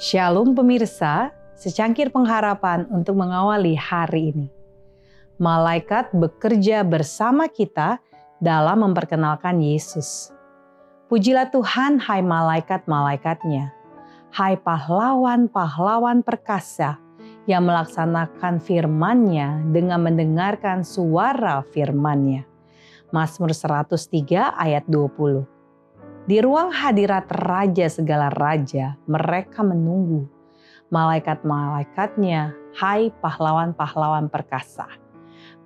Shalom pemirsa, secangkir pengharapan untuk mengawali hari ini. Malaikat bekerja bersama kita dalam memperkenalkan Yesus. Pujilah Tuhan hai malaikat-malaikatnya, hai pahlawan-pahlawan perkasa yang melaksanakan firman-Nya dengan mendengarkan suara firman-Nya. Mazmur 103 ayat 20. Di ruang hadirat raja segala raja, mereka menunggu. Malaikat-malaikatnya, hai pahlawan-pahlawan perkasa.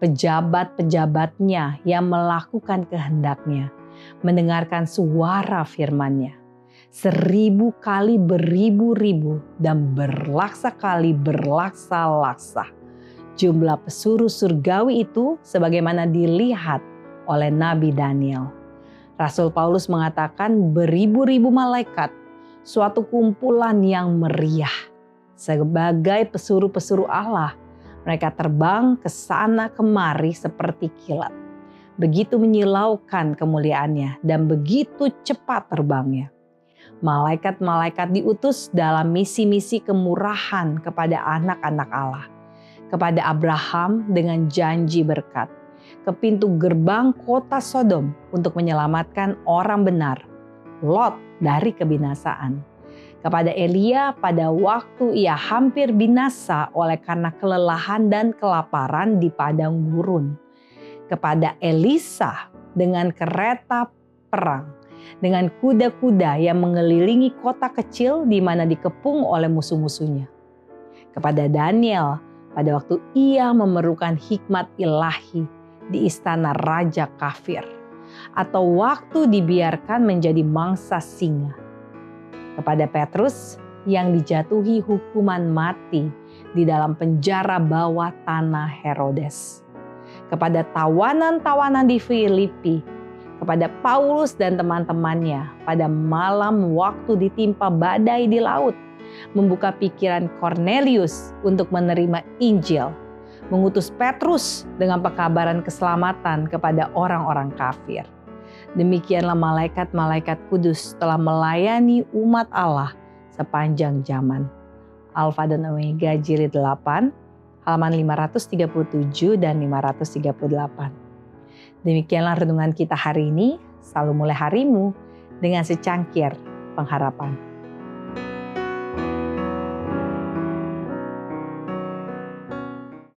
Pejabat-pejabatnya yang melakukan kehendaknya, mendengarkan suara firman-Nya. Seribu kali beribu-ribu dan berlaksa kali berlaksa-laksa. Jumlah pesuruh surgawi itu sebagaimana dilihat oleh Nabi Daniel. Rasul Paulus mengatakan beribu-ribu malaikat, suatu kumpulan yang meriah. Sebagai pesuruh-pesuruh Allah, mereka terbang ke sana kemari seperti kilat. Begitu menyilaukan kemuliaannya dan begitu cepat terbangnya. Malaikat-malaikat diutus dalam misi-misi kemurahan kepada anak-anak Allah. Kepada Abraham dengan janji berkat ke pintu gerbang kota Sodom untuk menyelamatkan orang benar, Lot dari kebinasaan. Kepada Elia pada waktu ia hampir binasa oleh karena kelelahan dan kelaparan di padang gurun. Kepada Elisa dengan kereta perang, dengan kuda-kuda yang mengelilingi kota kecil di mana dikepung oleh musuh-musuhnya. Kepada Daniel pada waktu ia memerlukan hikmat ilahi di istana raja kafir, atau waktu dibiarkan menjadi mangsa singa. Kepada Petrus yang dijatuhi hukuman mati di dalam penjara bawah tanah Herodes. Kepada tawanan-tawanan di Filipi, kepada Paulus dan teman-temannya pada malam waktu ditimpa badai di laut, membuka pikiran Cornelius untuk menerima Injil mengutus Petrus dengan pekabaran keselamatan kepada orang-orang kafir. Demikianlah malaikat-malaikat kudus telah melayani umat Allah sepanjang zaman. Alfa dan Omega jilid 8, halaman 537 dan 538. Demikianlah renungan kita hari ini. Selalu mulai harimu dengan secangkir pengharapan.